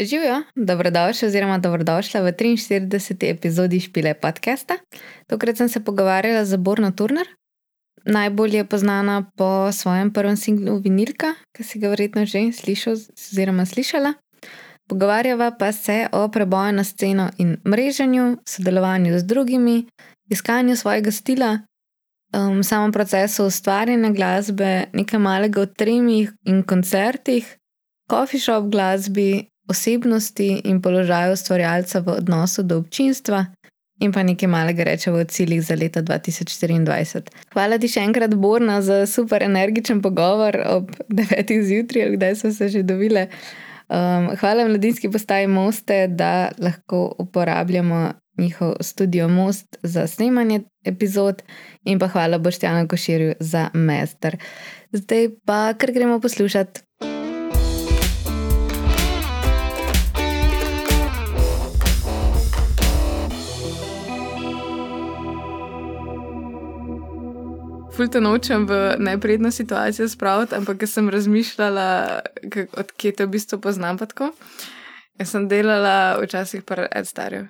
Živijo, dobrodošli oziroma dobrodošla v 43. epizodi Špile podcasta. Tokrat sem se pogovarjala z Borno Turner. Najbolj je znana po svojem prvem singlu Vinilka, ki si ga verjetno že slišal oziroma slišala. Pogovarjava pa se o preboju na sceno in mreženju, sodelovanju z drugimi, iskanju svojega stila, um, samem procesu ustvarjanja glasbe, nekaj malega o tremih in koncertih, coffee shop glasbi, osebnosti in položaju ustvarjalca v odnosu do občinstva. In pa nekaj malega rečemo o ciljih za leto 2024. Hvala ti še enkrat, Borna, za super energičen pogovor ob 9. zjutraj, kdaj smo se že dobile. Um, hvala mladinski postaji Moste, da lahko uporabljamo njihov studio Most za snemanje epizod, in pa hvala Boštjanu Koširju za mester. Zdaj pa, ker gremo poslušati. Fulte nočem v neprijetno situacijo spraviti, ampak sem razmišljala, odkje te v bistvu poznam. Jaz sem delala včasih pri Ed Starju.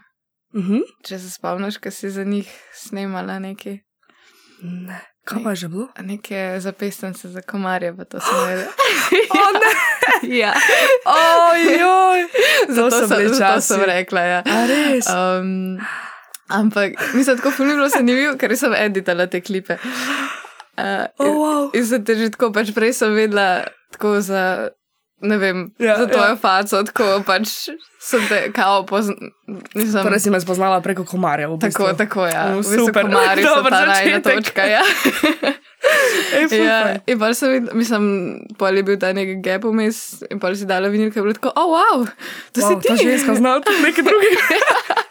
Uh -huh. Če se spomniš, kaj si za njih snemala nekaj. Ne. Kaj pa je že bilo? Neke zapestnice za komarje, pa to sem vedela. oh, ne! ja. Ojoj! Zato, zato, sem, zato sem rekla. Ja. A res? Um, ampak mislim, tako funivno se ni bil, ker sem editala te klipe. Uh, oh, wow. In se te že tako, pač prej sem vedela tako za ne vem, Ja, za tvojo ja. faco, tako pač sem te kao poznala. Torej si me spoznala preko komarjev. v Tako, bistvu. tako, ja. Mm, V bistvu super. komarji so Dober ta najna točka, ja. Ej, Ja, in pa sem, vid- mislim, pol je bil ta nek gap vmes, in pa si dala vinil, ki je bilo tako, oh, wow, to Wow, si ti. ta ženska zna tudi nekaj drugega.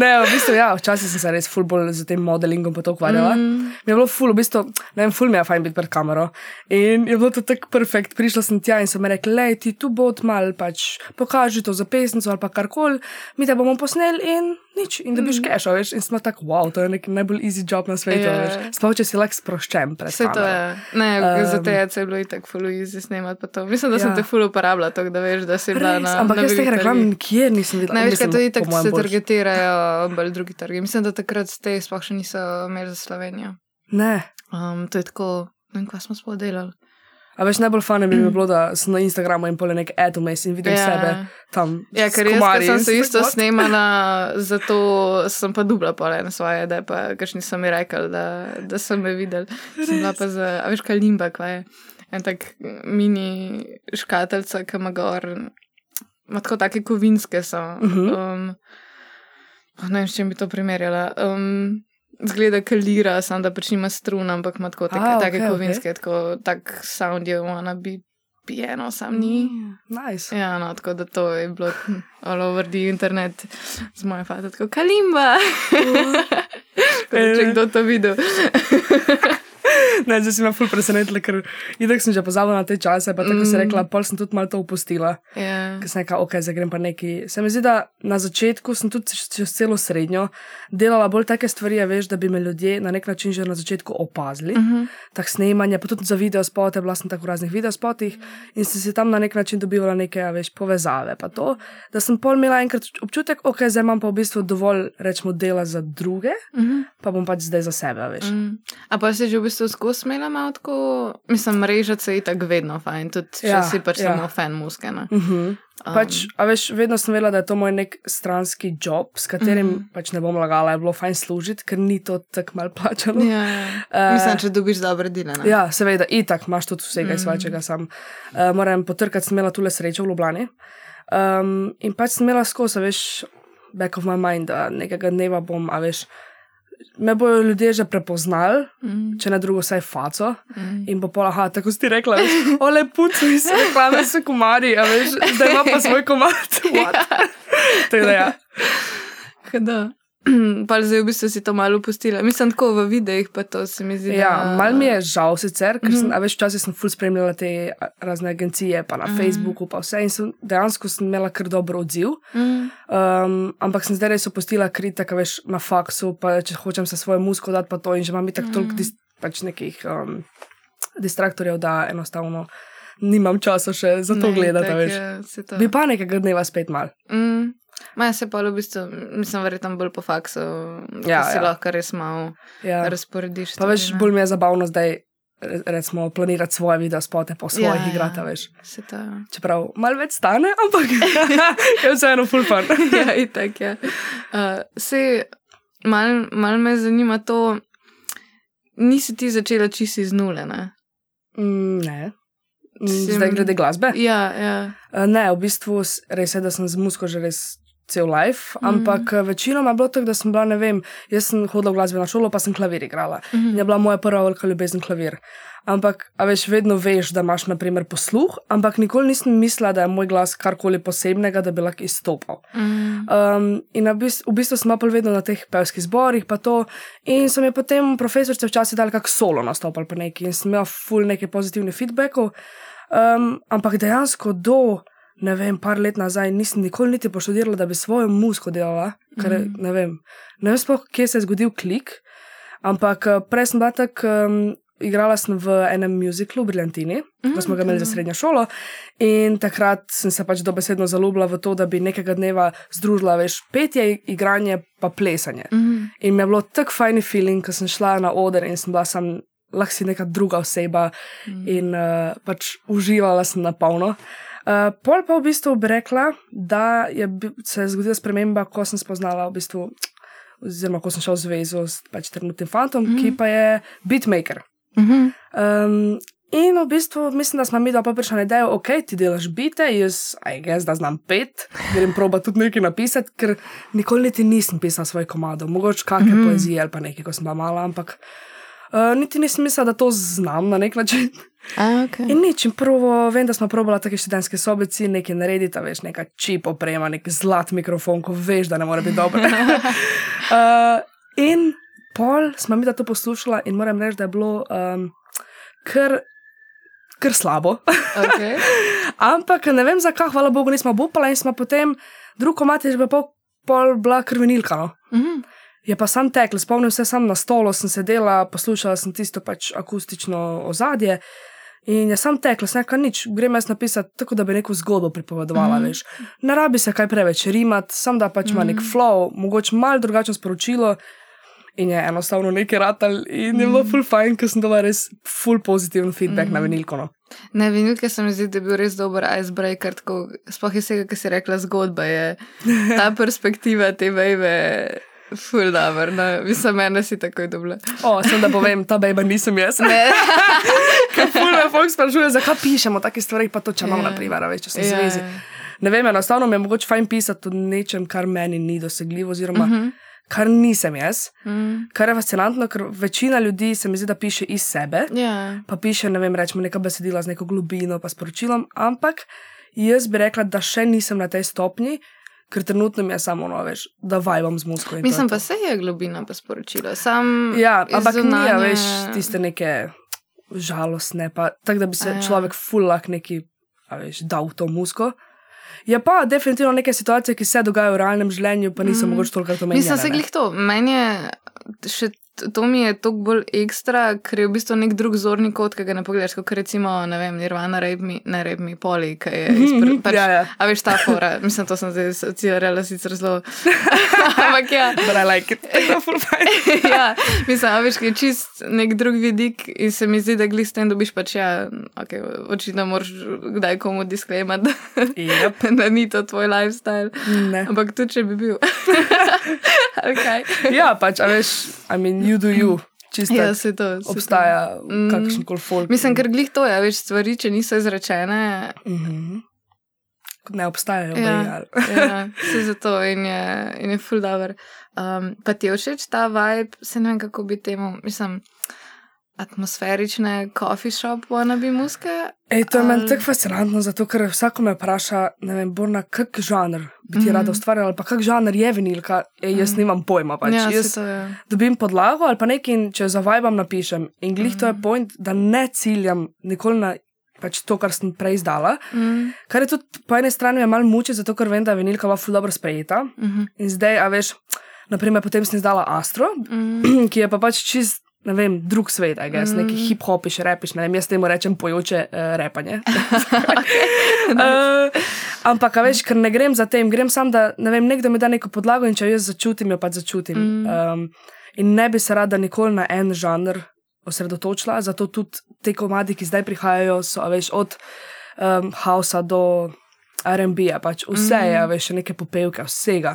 ne, v bistvu, ja, včasih sem se res ful bolj z tem modelingom pa to ukvarjala. Mm. Mi je bilo ful, v bistvu, ne vem, ful mi je fajn biti pred kamero. In je bilo to tako perfekt. Prišla sem tja in so mi rekli, lej, ti tu bo mal, pač pokaži to za pesnico ali pa karkoli, mi te bomo posneli in nič. In dobiš mm. cash, a veš. In smo tako, wow, to je nek najbolj easy job na svetu, Ja. yeah. veš. Sploh, če si lahko sproščen pred Vse to je. Ne, um, za Um, te je bilo itak ful easy snemati pa to. Mislim, da sem Ja. te ful uporabljala, tako da veš, da si bila Res, na. ampak na jaz teh reklam nikjer nisem videla. Ne, veš, kaj to itak po mojem se targetirajo bolj drugi trgi. Mislim, da takrat te sploh še niso imeli za Slovenijo. Ne. Um, to je tako, ne vem, kaj smo sploh delali. A veš, najbolj fajn bi mi bilo, da sem na Instagramu in pole nek ad vmes in vidim Ja. yeah. sebe tam. Ja, ker jaz, sem se sem isto snemala, zato sem pa dubla pole na svoje, da pa kakšni so mi rekli, da, da so me videli. Sem bila pa za, a veš, kaj limba, kaj je. En tak mini škateljca, ki ima gor, ima tako take kovinske so. Mhm. Um, ne vem, s čim bi to primerjala. Um, Zgleda, da lira, samo da pač nima strun, ampak ima tako take, A, take okej, okej. kovinske, tako tak sound je, ona bi pijeno, sam ni. Mm, Nice. Ja, no, tako da to je bilo all over the internet z moje fate, tako kalimba. Tako da Če kdo to videl. Ne, zdaj si me ful presenetila, ker itak sem že pozabila na te čase, pa tako mm. si rekla, pol sem tudi malo to opustila. Ja. Ker sem rekla, ok, zdaj grem pa neki. Se mi zdi, da na začetku sem tudi čez- celo srednjo delala bolj take stvari, veš, da bi me ljudje na nek način že na začetku opazili. Uh -huh. Tak snemanje, pa tudi za video spote, bila sem tako v raznih video spotih in sem si tam na nek način dobivala neke, veš, povezave. Pa to, da sem pol imela enkrat občutek, ok, zdaj imam pa v bistvu dovolj, rečemo, dela za druge, Uh -huh. pa bom pač zdaj za sebe, veš. Mm. A pa si že v bistvu skozi smela malo tako, mislim, mrežati se je tako vedno fajn, tudi če Ja, si pač ja. samo fan muske. ne. Uh -huh. Um, Pač, a veš, vedno sem vedela, da je to moj nek stranski job, s katerim mm Mhm. -hmm. pač ne bom lagala, je bilo fajn služiti, ker ni to tako mal plačano. Ja, ja. Eh, Mislim, če dobiš dobre dele. ne. Ja, seveda, itak imaš tudi vsega Mhm. mm. svojega sam. Uh, moram potrkati, sem imela tule srečo v Ljubljani. Um, in pač sem imela skozi, veš, back of my mind, da nekega dneva bom, a veš, me bojo ljudje že prepoznali, Mm. če ne drugo, vsaj faco. Mm. In bo pa, aha, tako si ti rekla, veš, ole puci, se reklame so komarji, a veš, zdaj ima pa svoj komad. What? Tako da ja. Da. Pa zdaj v bistvu si to malo upustila. Mislim, tako v videih pa to se mi zdi. Ja, da- mal mi je žal sicer, ker sem, Mhm. a veš, včasih sem ful spremljala te razne agencije, pa na Mhm. Facebooku, pa vse in sem dejansko sem imela kar dober odziv. Mm. Um, ampak sem zdaj res opustila kritika, veš, na faksu, pa če hočem se svojo muziko dati, pa to in že imam tako Mhm. toliko dis, pač nekih um, distraktorjev, da enostavno nimam časa še za to Ne, gledati. veš. je, to. Bi pa nekega dneva spet mal. Mm. Ma se pa v bistvu, mislim, verjetno bolj po faksu, Ja, ja, si ja. lahko res malo Ja. razporediš. Pa veš, stvari, ne. bolj mi je zabavno zdaj. re- Recimo, planirati svoje video spote po svojih Ja, ja, ja. igrata, veš. Se to. Čeprav malo več stane, ampak je vseeno full fun. ja, itak je. Uh, se, mal, mal me zanima to, nisi ti začela čisi z nule, ne? Mm, ne. Mm, Zdaj glede glasbe. Ja, ja. Eh, Ne, v bistvu res je, da sem z muziko že res cel life, Mhm. ampak mm. večinoma je bilo tako, da sem bila, ne vem, jaz sem hodila v glasbeno šolo, pa sem klavir igrala. Mhm. In je bila moja prva velika ljubezen klavir. Ampak, a veš, vedno veš, da imaš, na primer, posluh, ampak nikoli nisem mislila, da je moj glas karkoli posebnega, da bi lahko izstopal. Mm. Um, in v bistvu, v bistvu sem pa vedno na teh pevskih zborih, pa to. In so mi potem profesorice včasih dali kak solo nastopal pa neki in sem imel full neke pozitivne feedbackov. Um, ampak dejansko do, ne vem, par let nazaj nisem nikoli niti poštudirala, da bi svojo muziko delala, ker Mhm. mm. ne vem. Ne vem sploh, kje se je zgodil klik, ampak eh, prej sem bila tak. Um, Igrala sem v enem muziklu Briljantini, Mm, ko smo ga imeli za prav. srednjo šolo, in takrat sem se pač dobesedno zaljubila v to, da bi nekega dneva združila veš, petje, igranje pa plesanje. Mm. In mi je bilo tako fajni feeling, ko sem šla na oder in sem bila sam, lahko si neka druga oseba Mm. in uh, pač uživala sem na polno. Uh, pol pa v bistvu bi rekla, da je se je zgodila sprememba, ko sem spoznala v bistvu, oziroma ko sem šla v zvezo s pač trenutnim fantom, mm -hmm. ki pa je beatmaker. Mhm. Um, in v bistvu mislim, da smo mi dva pa prišli na idejo, ok, ti delaš bite, jaz, aj jaz, da znam pet, grem proba tudi nekaj napisati, ker nikoli niti nisem pisala svojih komadov, mogoče kakšne mm Mhm. -hmm. poezije ali pa nekaj, ko sem bila mala, ampak uh, niti nisem mislila, da to znam na nek način. A, okay. In nič, in prvo vem, da smo probali take študentske sobici, nekaj narediti, a veš, neka čip oprema, nek zlat mikrofon, ko veš, da ne more biti dobro. uh, in pol smo mi da to poslušala in moram reči, da je bilo um, kar, kar slabo. okay. Ampak ne vem zakaj, hvala Bogu, nismo bupala in smo potem, drugo mati že bila pol, pol bila krvenilka. No? Mhm. Je pa sam tekel, spomnim se sam na stolu, sem sedela, poslušala sem tisto pač akustično ozadje. In je sam tekla, sem rekla, nič, grem jaz napisati tako, da bi neko zgodbo pripovedovala, mm Mhm. -hmm. veš. Ne rabi se kaj preveč rimati, sam da pač ima mm -hmm. nek flow, mogoče malo drugačno sporočilo. In je enostavno nekaj ratal, in je bilo full fajn, ker sem dobila res full pozitiven feedback mm -hmm. na vinilko. No. Ne, vinilke se mi zdi, da je bil res dober icebreaker, tako sploh iz tega, kar si rekla, zgodba je ta perspektiva te bejbe. Ful dobro, no, mislim, mene si takoj dobila. O, sem da povem, ta bejba nisem jaz. Ne. Ful me folk sprašuje, zakaj pišemo take stvari, pa to če imam, Ja. na primer, a veš, če sem v Ja, zvezi. ja. Ne vem, enostavno mi je mogoče fajn pisati o nečem, kar meni ni dosegljivo, oziroma uh Mhm. -huh. kar nisem jaz. Mm. Kar je fascinantno, ker večina ljudi se mi zdi, da piše iz sebe, Ja. pa piše, ne vem, rečemo neka besedila z neko globino, pa sporočilom, ampak jaz bi rekla, da še nisem na tej stopnji, ker trenutno je samo ono, veš, da vajbam z muziko. to Mislim to. pa se je globina pa sporočila. Sam Ja, ampak zunanje... ni, a veš, tiste neke žalostne, tako, da bi se A ja. človek fulak neki, a veš, dal v to muziko. Je pa definitivno neke situacije, ki se dogajajo v realnem življenju, pa niso Mm. mogoče toliko omenjene. Mislim, se glih to. Meni je še to mi je toliko bolj ekstra, ker je v bistvu nek drug zorni kot, ki ga ne pogledaš, kot recimo, ne vem, Nirvana, Rape Ne Me Poli, ki je izpr... pač, Ja, ja. A veš, ta fora, mislim, to sem zdaj asociirala sicer zelo. Ampak ja. But I like it. Ja, mislim, a veš, ki je čist nek drug vidik in se mi zdi, da glih s tem dobiš pač, ja, okay, očitno moraš kdaj komu disklemat, da, Yep. da ni to tvoj lifestyle. Ne. Ampak tudi, če bi bil. okay. Ja, pač, a veš, I mean, you do you. Čisto Ja, se to. se obstaja Mm. kakšen koli folk. Mislim, ker glih to je, veš, stvari, če niso izrečene. Mm -hmm. Ne obstajajo, Ja. ja. ja, se zato in je, in je full dobro. Um, pa ti je všeč ta vibe, se ne vem, kako bi temu, mislim, atmosferične coffee shop wannabe muske. Ej, to je meni Ali- tako fascinantno, zato ker vsako me vpraša, ne vem, Borna, kak žanr bi ti Mhm. mm. rada ustvarjala, ali pa kak žanr je vinilka. Ej, jaz Mhm. nimam pojma. Pač. ja, jaz to je. dobim podlago ali pa nekaj, in če zavajam, napišem. In glih to je Mhm. point, da ne ciljam nikoli na pač to, kar sem prej izdala. Mm, Kar je tudi po eni strani malo muči, zato ker vem, da je vinilka bila ful dobro sprejeta. mhm, In zdaj, a veš, naprimer, potem sem izdala Astro, mm, ki je pa pač čist ne vem, drug svet, aj gess, mm. neki hip-hopiš, repiš, ne vem, jaz temu rečem pojoče uh, repanje. uh, ampak, a veš, ker ne grem za tem, grem sam, da ne vem, nekdo mi da neko podlago in če jaz začutim, jo pač začutim. Mm. Um, in ne bi se rada nikoli na en žanr osredotočila, zato tudi te komadi, ki zdaj prihajajo, so, a veš, od um, Hausa do. RB, pač vse je, mm. veš, neke popevke, vsega.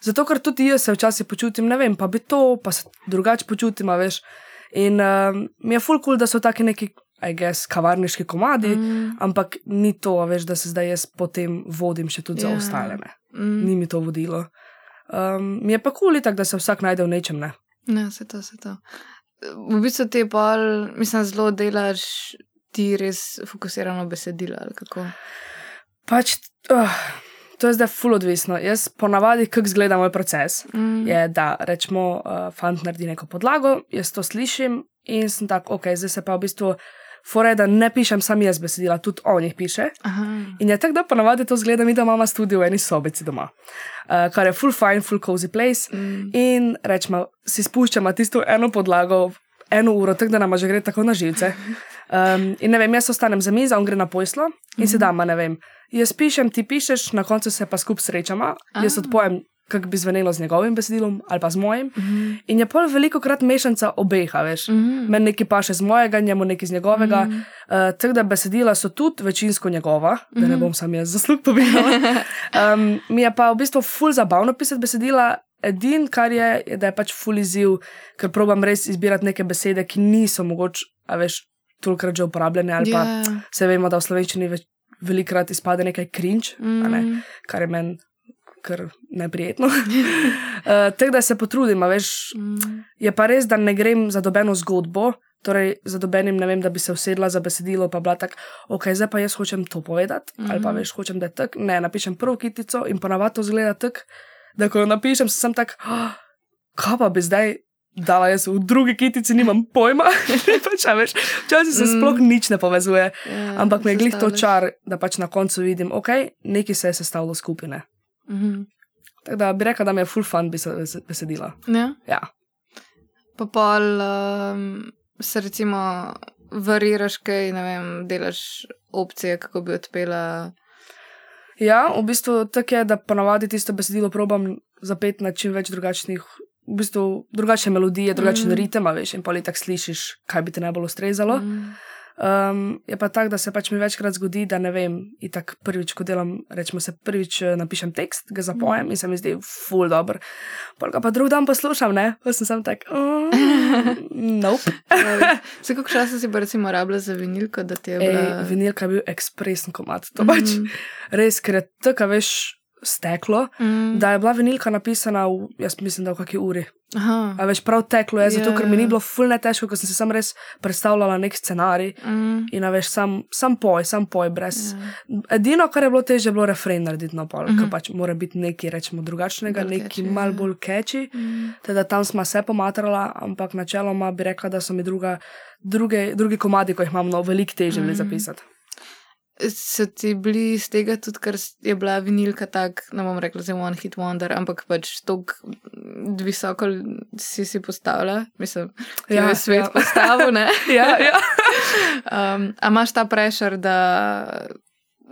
Zato, ker tudi jaz se včasih počutim, ne vem, pa bi to, pa se drugače počutim, veš. In um, mi je full cool, da so taki neki, I guess, kavarniški komadi, mm. ampak ni to, veš, da se zdaj jaz potem vodim še tudi yeah. za ja. ostale. Mm. Ni mi to vodilo. Um, mi je pa kul, cool, tako da se vsak najde v nečem, ne. Ne, se to, se to v bistvu ti pa, mislim, zelo delaš ti res fokusirano besedilo. Pač, uh, to je zdaj full odvisno. Jaz ponavadi, kako izgleda moj proces, mm. je, da rečemo, uh, fant naredi neko podlago, jaz to slišim in sem tako, ok, zdaj se pa v bistvu. Fore, da ne pišem sam jaz besedila, tudi on jih piše. Aha. In je tako, da ponavadi to zgleda, mi da imamo studio v eni sobici doma, uh, kar je full fine, full cozy place. Mm. In rečemo, si spuščamo tisto eno podlago, eno uro, tako da nam že gre tako na živce. Um, in ne vem, jaz ostanem za mizo, on gre na poslo in se dama, ne vem. Jaz pišem, ti pišeš, na koncu se pa skupaj srečamo, jaz odpojem kako bi zvenelo z njegovim besedilom ali pa z mojim. Mm -hmm. In je pol veliko krat mešanca obeh, veš. Mm -hmm. Meni nekaj paše z mojega, njemu nekaj z njegovega. Mm -hmm. uh, tako da besedila so tudi večinsko njegova, mm -hmm. da ne mhm. bom sam jaz zaslug povedal. um, mi je pa v bistvu ful zabavno pisati besedila. Edin, kar je, je, da je pač ful izziv, ker probam res izbirati neke besede, ki niso mogoče, a veš, tolikrat že uporabljene. Ali yeah. pa ja. se vemo, da v slovenščini velikrat izpade nekaj cringe, mm. ne, kar je meni kar neprijetno. uh, Tako da se potrudim, veš. Mm. Je pa res, da ne grem za dobeno zgodbo, torej za dobenim, ne vem, da bi se usedla za besedilo, pa bila tako, ok, zdaj pa jaz hočem to povedati, mm -hmm. ali pa mhm. veš, hočem, da je tako. Ne, napišem prvo kitico in ponavadi to zgleda tako, da ko jo napišem, sem tak, oh, kaj pa bi zdaj. Dala jaz v drugi kitici, nimam pojma, pač, veš, včasih se mm. sploh nič ne povezuje. Yeah, ja, Ampak me je glih to čar, da pač na koncu vidim, ok, nekaj se je sestavilo skupine. Mm -hmm. Tako da bi rekel, da mi je full fun besedila. Ja. ja. Pa pol um, se recimo variraš kaj, ne vem, delaš opcije, kako bi odpela. Ja, v bistvu tako je, da ponavadi tisto besedilo probam zapeti na čim več drugačnih. V bistvu drugačne melodije, drugačen mm. ritem, veš, in pa tako slišiš, kaj bi ti najbolj ustrezalo. Mm. Um, je pa tako, da se pač mi večkrat zgodi, da ne vem, in tako prvič, ko delam, rečemo se prvič, eh, napišem tekst, ga zapojem in se mi zdi full dobro. Pa ga pa drug dan poslušam, ne, pa sem sam tak, oh, nope. Se kako časa si pa recimo rabila za vinilko, da ti je bilo? Vinilka je bil ekspresen komat, to pač mm res, ker je tako, veš steklo, mm. da je bila vinilka napisana v, jaz mislim, da v kakšni uri. A veš, prav teklo je, zato yeah. ker mi ni ja. bilo fulne težko, ker sem si sam res predstavljala nek scenarij mm. in veš, sam, sam poj, sam poj, brez. Yeah. Ja. Edino, kar je bilo težje, je bilo refren narediti na pol, mm -hmm. ker pač mora biti nekaj, rečemo, drugačnega, nekaj mal ja. bolj keči. Mm. Teda tam smo se pomatrala, ampak načeloma bi rekla, da so mi druga, druge, drugi komadi, ko jih imam, no, veliko težje mm. zapisati. So ti bili iz tega tudi, ker je bila vinilka tako, ne bom rekla, zelo one hit wonder, ampak pač tako visoko si si postavila, mislim, ja, je svet ja. postavil. ja, ja. um, a imaš ta prešer, da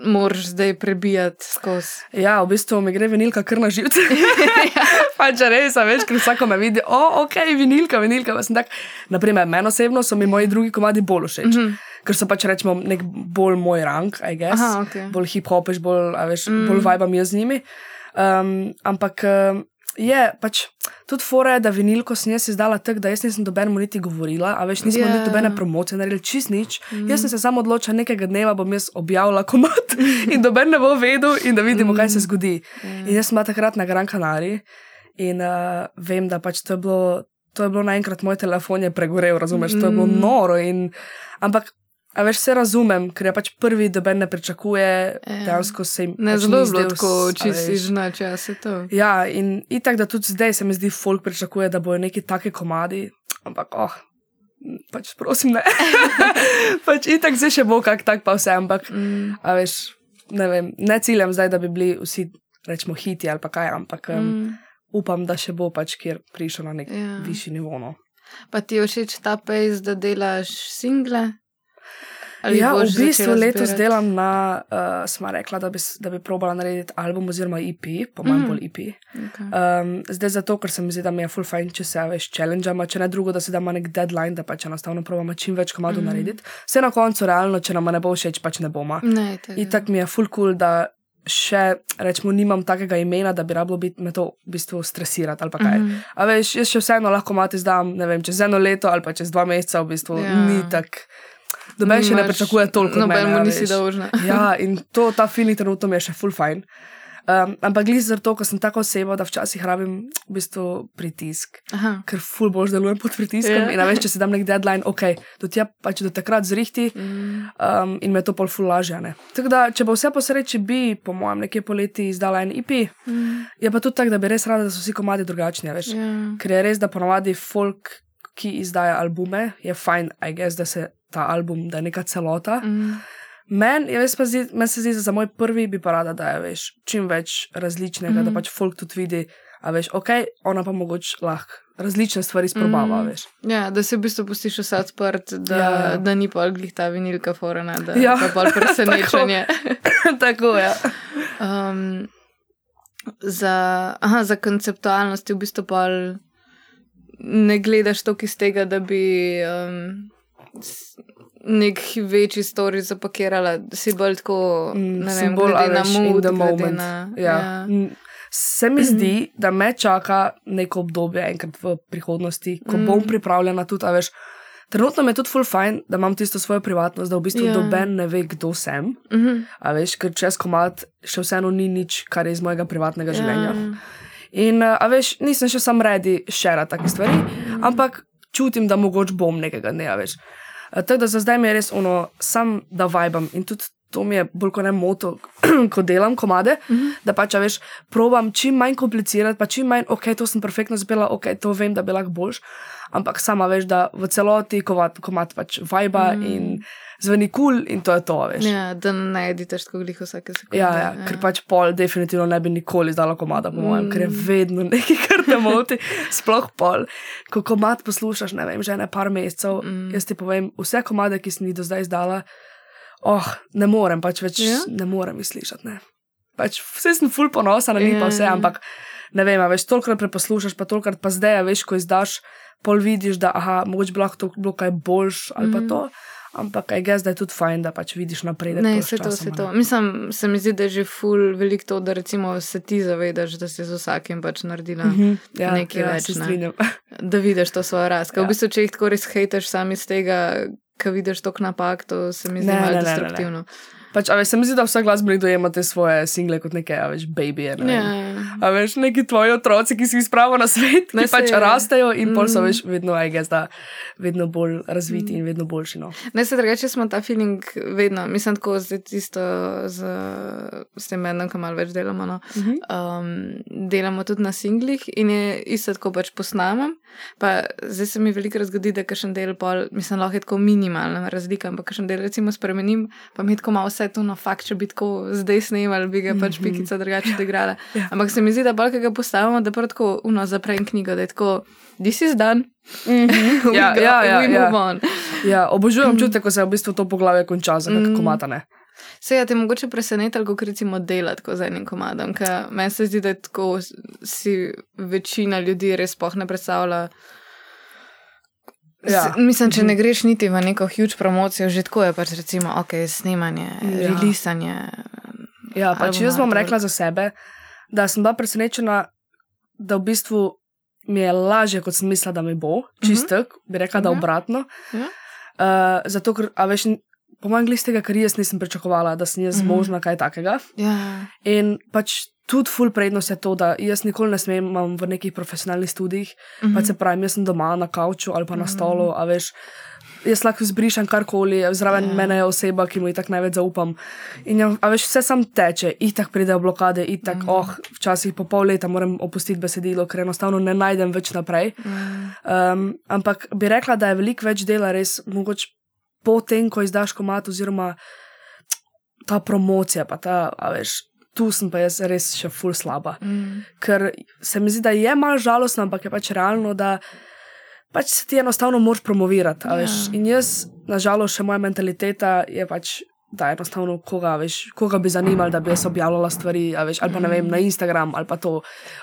moraš zdaj prebijati skozi? Ja, v bistvu mi gre vinilka kar na živce. ja. Pač res, veš, ker vsako me vidi, o, ok, vinilka, vinilka. Tak, naprimer, meni osebno so mi moji drugi komadi bolj všeč. Mm -hmm ker so pač rečemo nek bolj moj rang, I guess, Aha, okay. bolj hip-hop, bolj, veš, mm. bolj vibam jaz z njimi. Um, ampak um, je pač tudi fora, da vinilko sem jaz izdala tako, da jaz nisem dobenemu niti govorila, a veš, nismo yeah. niti dobene promocije naredili, čist nič. Mm. Jaz sem se samo odločila, nekega dneva bom jaz objavila komat in doben ne bo vedel in da vidimo, mm. kaj se mm. zgodi. Yeah. In jaz sem takrat na Gran Canaria in uh, vem, da pač to je bilo. To je bilo naenkrat, moj telefon je pregorel, razumeš, mm. to je bilo mm. noro. In, ampak A veš, se razumem, ker je pač prvi, da me ne pričakuje, ja. dejansko se jim ne pač zelo zelo tako, če se to. Ja, in itak, da tudi zdaj se mi zdi, folk pričakuje, da bojo neki taki komadi, ampak, oh, pač prosim, ne. pač itak zdaj še bo kak tak pa vse, ampak, mm. a veš, ne vem, ne ciljam zdaj, da bi bili vsi, rečemo, hiti ali pa kaj, ampak mm. um, upam, da še bo pač, kjer prišel na nek ja. višji nivo. No. Pa ti je všeč ta pejs, da delaš single? Ali Ja, v bistvu letos zbirati? delam na, uh, smo rekla, da bi, da bi probala narediti album oziroma EP, po mojem Mhm. bolj EP. Okay. Um, zdaj zato, ker se mi zdi, da mi je full fajn, če se a veš challenge, če ne drugo, da si damo nek deadline, da pač enostavno probamo čim več komadov mm. narediti. Vse na koncu, realno, če nam ne bo všeč, pač ne bomo. In tako mi je full cool, da še, rečemo, nimam takega imena, da bi rabilo biti me to v bistvu stresirati ali kaj. Mm. -hmm. A veš, jaz še vseeno lahko mati zdam, ne vem, čez eno leto ali pa čez dva meseca, v bistvu Ja. ja. ni tako. Noben še ne pričakuje toliko. Nobenemu a nisi dolžna. Ja, in to, ta feeling trenutno mi je še full fajn. Um, ampak glede zato, ker sem tako oseba, da včasih rabim v bistvu pritisk, Aha. ker full boš delujem pod pritiskom. Ja. Yeah. In a veš, če si dam nek deadline, ok, do tja pač do takrat zrihti um, in me to pol full lažje. Tako da, če bo vse po sreči, bi, po mojem, nekje poleti izdala en IP. Mm. Je pa tudi tako, da bi res rada, da so vsi komadi drugačni, veš. Ja. Ker je res, da ponovadi folk, ki izdaja albume, je fajn, I guess, da se ta album, da je neka celota. Mm. Meni zdi, meni se zdi, da za moj prvi bi pa rada, da je veš, čim več različnega, mm da Mhm. pač folk tudi vidi, a veš, ok, ona pa mogoče lahko različne stvari sprobava, mm. veš. Ja, da se v bistvu pustiš vse odprt, da, Ja, ja, ja. da ni pol glih ta vinilka forena, da Ja, je pol presenečenje. Tako je. Ja. um, za, aha, za konceptualnost je v bistvu pol ne gledaš toliko iz tega, da bi um, nek večji story zapakirala, si bolj tako, Mm, ne vem, bolj, a glede na mood, glede moment. na... Ja. Ja. Se mi zdi, da me čaka neko obdobje enkrat v prihodnosti, ko Mm. bom pripravljena tudi, a veš. Trenutno mi je tudi full fajn, da imam tisto svojo privatnost, da v bistvu Ja. yeah. doben ne ve, kdo sem. Mhm. A veš, ker čez komat še vseeno ni nič, kar je iz mojega privatnega Ja. življenja. In, uh, a veš, nisem še sam redi šera take stvari, ampak čutim, da mogoče bom nekega dne, veš. Uh, Tako da za zdaj mi je res ono, sam da vibam in tudi to mi je bolj kot ne moto, ko delam komade, mm -hmm. da pač, veš, probam čim manj komplicirati, pa čim manj, ok, to sem perfektno zbila, ok, to vem, da bi lahko boljš, ampak sama veš, da v celoti komat, komat pač viba mm. in zveni kul cool in to je to, veš. Ja, da ne editaš tako glih vsake sekunde. Ja, ja, ker pač pol definitivno ne bi nikoli izdala komada, po mojem, ker je vedno nekaj, kar te moti. Sploh pol. Ko komat poslušaš, ne vem, že ene par mesecev, mm. jaz ti povem, vse komade, ki sem jih do zdaj izdala, oh, ne morem pač več, Ja? ne morem jih slišati. Ne. Pač vse sem ful ponosa na njih, pa Ja. vse, ampak ne vem, veš, tolikrat preposlušaš, pa tolikrat pa zdaj, veš, ko izdaš, pol vidiš, da aha, mogoče bi lahko to bilo kaj boljš ali pa Mhm. to. Ampak, aj gess, da je tudi fajn, da pač vidiš napredek. Ne, pol s se to, se časom, a to. Mislim, se mi zdi, da je že ful veliko to, da recimo se ti zavedaš, da si z vsakim pač naredila, mm Mhm, ja, nekaj ja, več, ne. da vidiš to svojo rast. Ja. Ja. V bistvu, če jih tako res hejteš sam iz tega, ki vidiš tok napak, to se mi zdi malo ne, ne, ne, ne. Pač, a veš, se mi zdi, da vsak glasbenik dojema te svoje single kot neke, a veš, baby. Ne, Ja. vem. A veš, neki tvoji otroci, ki si jih spravo na svet, Ne, ki pač je. rastejo in mm. pol so Mhm. veš, vedno, aj gess, da vedno bolj razviti mm. in vedno boljši. No. Ne, se drugače smo ta feeling vedno, mislim, tako zdaj tisto z, s tem medom, ki malo več delamo. No. Mhm. um, delamo tudi na singlih in je isto tako pač posnamem. Pa zdaj se mi veliko zgodi, da kakšen del pol, mislim, lahko je tako minimalna razlika, ampak kakšen del recimo spremenim, pa mi je tako malo vse to na fakt, če bi tako zdaj snimali, bi ga pač pikica drugače odigrala. Ja. Ampak se mi zdi, da bolj, ki ga postavimo, da prav tako uno zaprem knjigo, da je tako, this is done. Mhm. We Ja, go- ja, ja, ja. ja, obožujem čutek, ko se v bistvu to poglavje konča za Mm. mm. komatane. Se je te mogoče presenetilo, kako recimo delati z enim komadom, ker meni se zdi, da tako si večina ljudi res spoh ne predstavlja. Ja. Mislim, če ne greš niti v neko huge promocijo, že tako je pač recimo, ok, snemanje, Ja. relisanje. Ja, pač jaz bom rekla za sebe, da sem bila presenečena, da v bistvu mi je lažje, kot sem mislila, da mi bo. Čistek, bi rekla, da Mhm. obratno. Ja. Uh, zato, ker, a veš, n- po manj glede tega, ker jaz nisem pričakovala, da sem jaz Mhm. zmožna kaj takega. Ja. In pač tudi full prednost je to, da jaz nikoli ne smem imam v nekih profesionalnih studijih, mm. -hmm. pa se pravi, jaz sem doma na kavču ali pa na stolu, a veš. Jaz lahko zbrišem karkoli, zraven Ja. yeah. mene je oseba, ki mu tako največ zaupam. In ja, a veš, vse sam teče, itak pridejo blokade, itak, mm. Mhm. oh, včasih po pol leta moram opustiti besedilo, ker enostavno ne najdem več naprej. Mm. Um, ampak bi rekla, da je veliko več dela res mogoče po tem, ko izdaš komat, oziroma ta promocija, pa ta, a veš, tu sem pa jaz res še ful slaba. Mm. Ker se mi zdi, da je malo žalostno, ampak je pač realno, da pač se ti enostavno moraš promovirati. a Ja. veš. In jaz, nažalost, še moja mentaliteta je pač. Da, enostavno, koga, veš, koga bi zanimalo, da bi jaz objavljala stvari, veš, ali pa ne vem, na Instagram, ali pa to,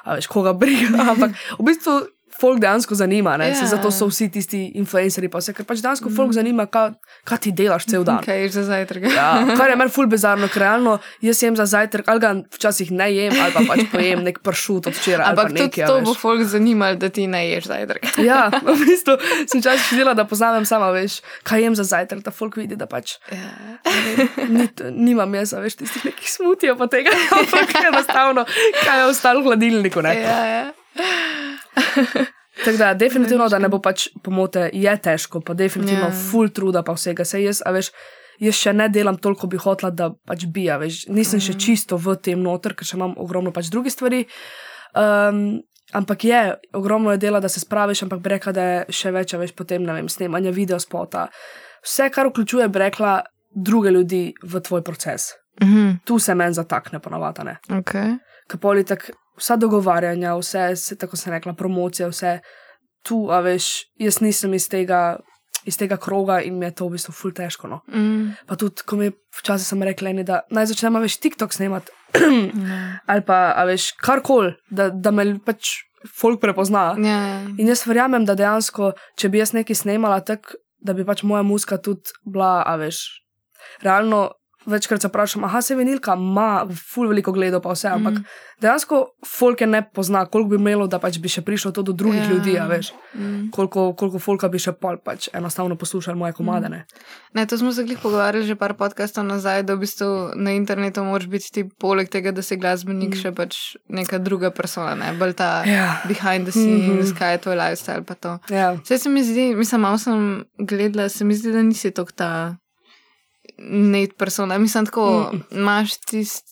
veš, koga briga. Ampak v bistvu folk dejansko zanima, ne? Ja. Yeah. zato so vsi tisti influencerji, pa vse, ker pač dejansko folk zanima, kaj, kaj ti delaš cel dan. Kaj ješ za zajtrk? Ja, kar je meni ful bizarno, ker realno jaz jem za zajtrk, ali ga včasih ne jem, ali pa pač pojem nek pršut od včeraj. Ampak nekaj, to veš. bo folk zanimalo, da ti ne ješ zajtrk. Ja, v bistvu sem včasih videla, da poznam sama, veš, kaj jem za zajtrk, da folk vidi, da pač Ja. ni, nimam jaz, veš, tistih nekih smutijev pa tega, ampak enostavno, kaj je ostalo v hladilniku, ne. Ja, ja. Tako da, definitivno, da ne bo pač pomote, je težko, pa definitivno Ja. yeah. full truda, pa vsega. Sej jaz, a veš, jaz še ne delam toliko, bi hotla, da pač bi, a veš, nisem mm. še čisto v tem noter, ker še imam ogromno pač drugih stvari. Um, ampak je, ogromno je dela, da se spraviš, ampak bi rekla, da je še več, a veš, potem, ne vem, snemanja videospota. Vse, kar vključuje, bi rekla, druge ljudi v tvoj proces. Mhm, Tu se meni zatakne, ponovadi. ne. okay. Kapoli tako, vsa dogovarjanja, vse, se, tako se rekla, promocija, vse tu, a veš, jaz nisem iz tega, iz tega kroga in mi je to v bistvu ful težko. No. mm, Pa tudi, ko mi včasih sem rekla, eni, da naj začnemo več TikTok snemati ja. ali pa, veš, karkoli, da, da me pač folk prepozna. Ja. In jaz verjamem, da dejansko, če bi jaz nekaj snemala tako, da bi pač moja muska tudi bila, a veš, realno. Večkrat se vprašam, aha, se vinilka ima ful veliko gledov, pa vse, ampak mm. dejansko folk je ne pozna, koliko bi imelo, da pač bi še prišlo to do drugih Ja. ja. ljudi, a veš, Mm. koliko, koliko folka bi še pol pač enostavno poslušali moje komade. Ne? Ne, to smo se glih pogovarjali že par podcastov nazaj, da v bistvu na internetu moraš biti ti poleg tega, da si glasbenik, še pač neka druga persona, ne bolj ta Ja. behind the scenes, Mhm. kaj je tvoj lifestyle pa to. Ja. Vse se mi zdi, mislim, malo sem gledala, se mi zdi, da nisi tok ta net persona. Mislim, tako Mm. imaš tist,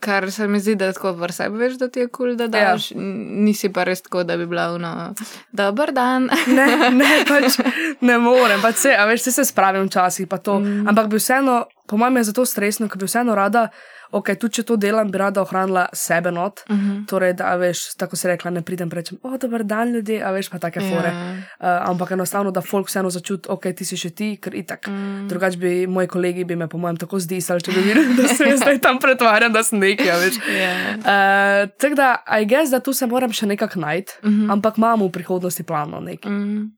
kar se mi zdi, da tako v sebi veš, da ti je kul, cool, da Ja. daš. N- Nisi pa res tako, da bi bila uno, dober dan. Ne, ne, pač ne morem, pač se, a veš, se, se spravim včasih, pa to. Mm. Mm. Ampak bi vseeno, po mojem, je zato stresno, ker bi vseeno rada, ok, tudi če to delam, bi rada ohranila sebe not. Uh -huh. Torej, da, veš, tako se rekla, ne pridem in rečem, o, dober dan, ljudje, a veš, pa take fore. Ja. Uh, ampak enostavno, da folk vseeno začuti, ok, ti si še ti, ker itak. Mm. Drugač bi moji kolegi bi me, po mojem, tako zdisali, če bi videli, da se jaz zdaj tam pretvarjam, da sem nekaj, a veš. Ja. Uh, tako da, I guess, da tu se moram še nekako najti, Mhm. ampak imam v prihodnosti plano nekaj, Mm.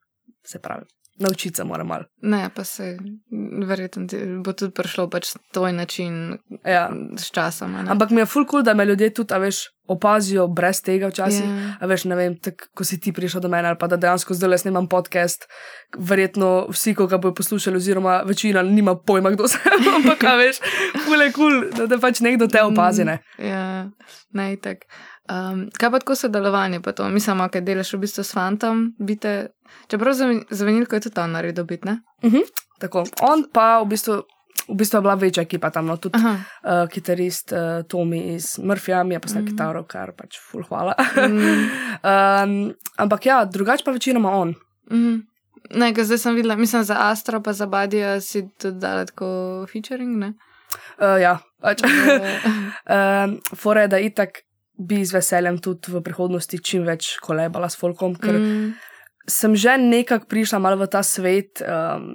se pravi. Naučiti se moram malo. Ne, pa se verjetno bo tudi prišlo pač tvoj način Ja. s časom. Ampak mi je full cool, da me ljudje tudi, a veš, opazijo brez tega včasih. Ja. A veš, ne vem, tak, ko si ti prišel do mene ali pa da dejansko zdaj le snemam podcast, verjetno vsi, ko ga bojo poslušali, oziroma večina nima pojma, kdo sem, ampak a veš, kul je kul, cool, da te pač nekdo te opazi. Ne? Ja, ne, tako. Um, kaj pa tako sodelovanje, pa to, mislim, kaj delaš v bistvu s fantom, bite, čeprav za, za venilko je tudi to naredil biti, ne? Tako. On pa v bistvu, v bistvu je bila večja ekipa tam, no, tudi Aha. uh, kitarist uh, Tomi iz Murphyja, mi je posnel mm. kitaro, kar pač full hvala. Mm. um, ampak ja, drugače pa večinoma on. Mhm. Ne, zdaj sem videla, mislim, za Astro pa za Badija si tudi dala tako featuring, ne? Uh, ja, pač. Ja. um, Fore je, da itak bi z veseljem tudi v prihodnosti čim več kolebala s folkom, ker mm. Sem že nekako prišla malo v ta svet um,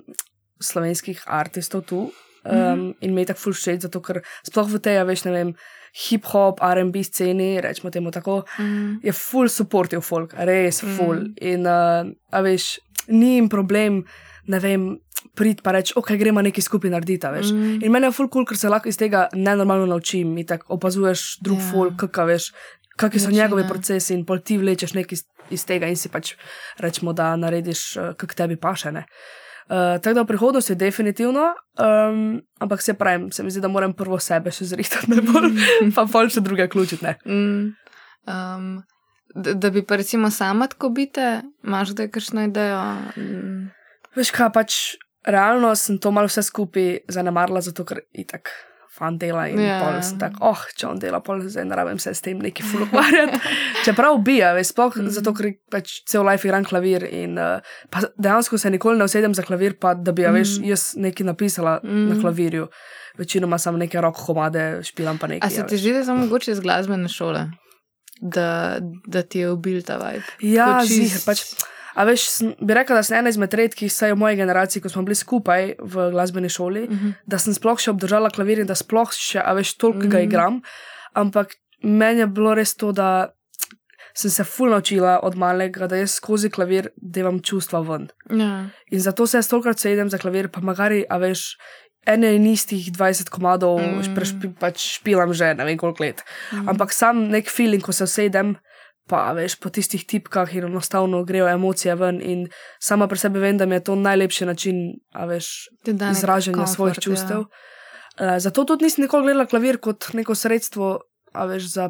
slovenskih artistov tu. Um, mm. In mi je tako ful všeč, zato ker sploh v tej, a veš, ne vem, hip-hop, RB sceni, rečemo temu tako, Mm. je full supportive folk, res full. Mm. In, uh, a veš, ni jim problem, ne vem, prid pa reči, ok, gremo nekaj skupaj narediti, veš. Mm. Mm. In meni je full cool, ker se lahko iz tega nenormalno naučim in tako opazuješ drug Ja. yeah. folk, kakšne veš, kakšni so njegovi procesi in pol ti vlečeš nekaj iz, iz tega in si pač rečemo, da narediš, uh, kak tebi paše. Ne? Uh, tako da v prihodnosti definitivno, um, ampak se pravim, se mi zdi, da moram prvo sebe še zrihtati najbolj, pa pol še druge ključiti. ne. Mm. Um, da, da bi pa recimo sama tako bite, imaš zdaj kakšno idejo? Mm. Veš kaj, pač realno sem to malo vse skupaj zanemarila, zato ker itak fan dela in Ja. yeah. pol sem tak, oh, če on dela, pol zdaj ne rabim se s tem neki ful ukvarjati. Čeprav bija, veš, sploh mm. zato, ker pač cel life igram klavir in uh, pa dejansko se nikoli ne usedem za klavir, pa da bi, mm. veš, jaz nekaj napisala mm. na klavirju. Večinoma sem neke rok komade, špilam pa nekaj. A se ti zdi, da samo mogoče iz glasbene šole, da, da ti je ubil ta vibe? Ja, Tako zih, čist- pač. A veš, sem, bi rekla, da sem ena izmed redkih, saj v moji generaciji, ko smo bili skupaj v glasbeni šoli, uh -huh. da sem sploh še obdržala klavir in da sploh še, a veš, toliko uh -huh. ga igram. Ampak meni je bilo res to, da sem se fulno naučila od malega, da jaz skozi klavir devam čustva ven. Ja. In zato se jaz tokrat sedem za klavir, pa magari, a veš. Ene in istih 20 komadov, mm. prešpi, pač špilam že ne vem koliko let. Mm. Ampak sam nek feeling, ko se sedem, pa veš po tistih tipkah in enostavno grejo emocije ven. In sama pri sebi vem, da mi je to najlepši način veš, izražanja svojih ja. čustev. Ja. Zato tudi nisem nikoli gledala klavir kot neko sredstvo veš, za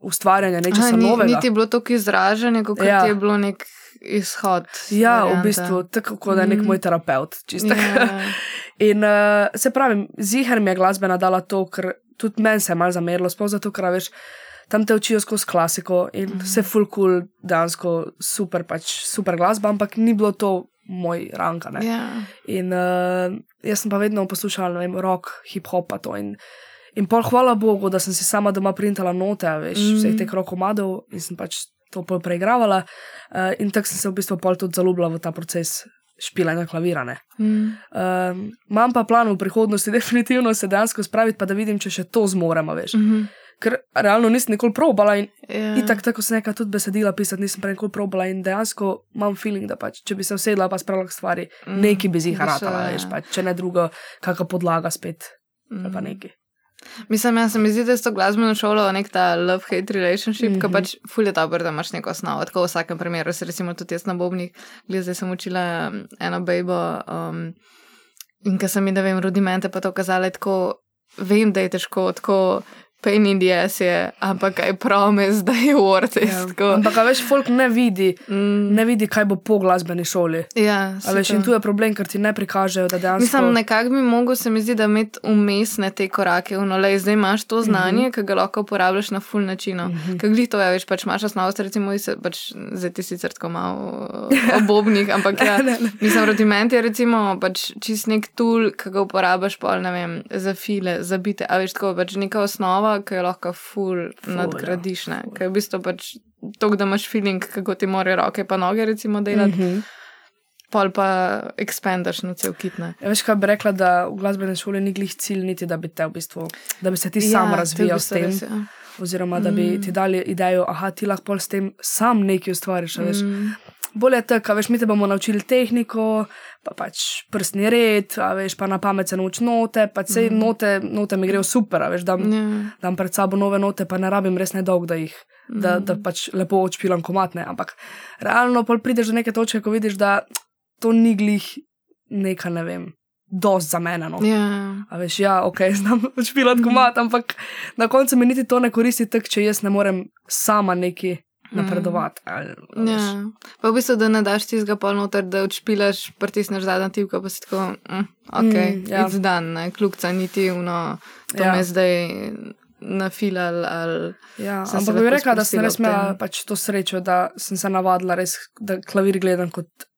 ustvarjanje nečesa ni, novega. Niti je bilo tako izražanje, kot ja. je bilo nek izhod. Ja, varianta. v bistvu tako kot da je nek mm. moj terapeut. Ja. in uh, se pravi, zihar mi je glasbena dala to, ker tudi meni se je malo zamerilo, sploh zato, ker veš tam te učijo skozi klasiko in mm -hmm. vse full cool, dejansko super, pač super glasba, ampak ni bilo to moj rang. Yeah. Ja. In uh, jaz sem pa vedno poslušal rock, hip hop. In, in pol hvala Bogu, da sem si sama doma printala note, veš, mm -hmm. vseh teh rokomadov in sem pač to pol preigravala. Uh, in tako sem se v bistvu pol tudi zaljubila v ta proces. Špilanja klavirane. Mm. Um, imam pa plan v prihodnosti, definitivno se dejansko spraviti, pa da vidim, če še to zmoremo. Mm -hmm ker realno nisem nikoli probala in, yeah. in tako, tako sem nekaj tudi besedila pisati, nisem prej nikoli probala in dejansko imam feeling, da pač, če bi se usedla pa spravila stvari, mm. neki bi jih haratala, veš, pač, če ne drugo, kakšna podlaga spet, mm. pa neki. Mislim, jaz se mi zdi, da je to glasbeno šolo nek ta love-hate relationship, mm -hmm. ki pač fulje dobro, da imaš neko osnovo. Tako v vsakem primeru, se recimo tudi jaz na Bobnih, zdaj sem učila eno bejbo um, in ker sem mi, da vem, rudimente pa to kazali, tako vem, da je težko, tako pain in the ass je, ampak kaj promes, da je worth it. Ja. Ampak veš, folk ne vidi, mm. ne vidi, kaj bo po glasbeni šoli. Ja, veš, in tu je problem, ker ti ne prikažejo, da dejansko. Mislim, nekako bi mogel se mi zdi, da imeti umestne te korake, unole, zdaj imaš to znanje, mm -hmm. ki ga lahko uporabljaš na full način. Mm -hmm. Kaj glih to je, veš, pač imaš osnovo, recimo, se, pač, zdaj ti sicer tako malo obobnih, ampak ja, ne, ne. mislim, rudiment je recimo pač čist nek tool, ki ga uporabljaš pol, ne vem, za file, za bite, a veš, tako pač neka osnova osnova, ki jo lahko ful, ful nadgradiš. Ja, ker je v bistvu pač to, da imaš feeling, kako ti morajo roke in noge recimo delati. Mm -hmm. Pol pa ekspandaš na cel kit. Ja, veš, kaj bi rekla, da v glasbeni šoli ni glih cilj, niti da bi te v bistvu, da bi se ti ja, sam razvijal s tem. Res, ja. Oziroma, da bi mm. ti dali idejo, da ti lahko s tem sam nekaj ustvariš. Mm bolje je tako, veš, mi te bomo naučili tehniko, pa pač prstni red, veš, pa na pamet se nauči note, pa vse mm. note, note mi grejo super, veš, da yeah. Ja. dam pred sabo nove note, pa ne rabim res ne dolg, da jih, mm. da, da pač lepo odšpilam komatne. Ampak realno pol prideš do neke točke, ko vidiš, da to ni glih neka, ne vem. Dost za mene. No. Yeah. Ja. A veš, ja, ok, znam špilati komat, ampak na koncu mi niti to ne koristi, tak, če jaz ne morem sama neki napredovati. Mm. Ja. Pa v bistvu, da ne daš ti zga polnoter, da odšpilaš, pritisneš zadnjo tipko, pa si tako, mm, ok, mm, ja. zdan, ne, kljubca niti uno, to ja. me zdaj nafilal. Ali, ja, ampak bi rekla, da sem res imela pač to srečo, da sem se navadila res, da klavir gledam kot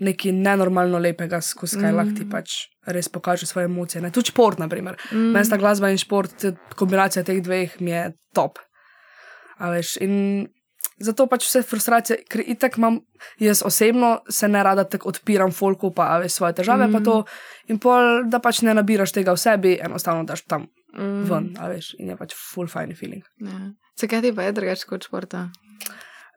nekaj nenormalno lepega, skozi kaj mm. lahko ti pač res pokaže svoje emocije. Ne? Tudi šport, na primer. Mm. Mesta glasba in šport, kombinacija teh dveh mi je top. A veš, in Zato pač vse frustracije, ker itak imam, jaz osebno se ne rada tako odpiram folku, pa veš svoje težave, mm. pa to in pol, da pač ne nabiraš tega v sebi, enostavno daš tam mm. ven, a veš, in je pač full fine feeling. Ja. Zakaj ti pa je drugače kot športa?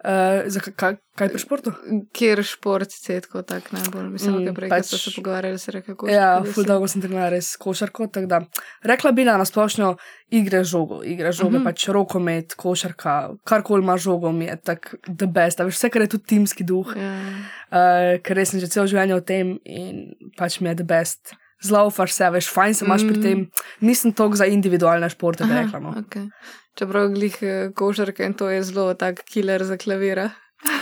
Uh, za kaj, kaj pri športu? Kjer šport je tako tak najbolj? Mislim, da mm, prej pač, smo se pogovarjali, se reka košarko. Ja, ful dolgo sem trenirala res košarko, tako da rekla bi, da nasplošno igre žogo, igre žogo, mm -hmm. pač rokomet, košarka, karkoli ima žogo, mi je tak the best, veš vse, kar je tudi timski duh, yeah. uh, ker res sem že celo življenje v tem in pač mi je the best. Zlaufaš se, veš, fajn se imaš mm. pri tem. Nisem tok za individualne športe, da rečemo. No. Okay. Čeprav glih eh, košarke in to je zelo tak killer za klavira.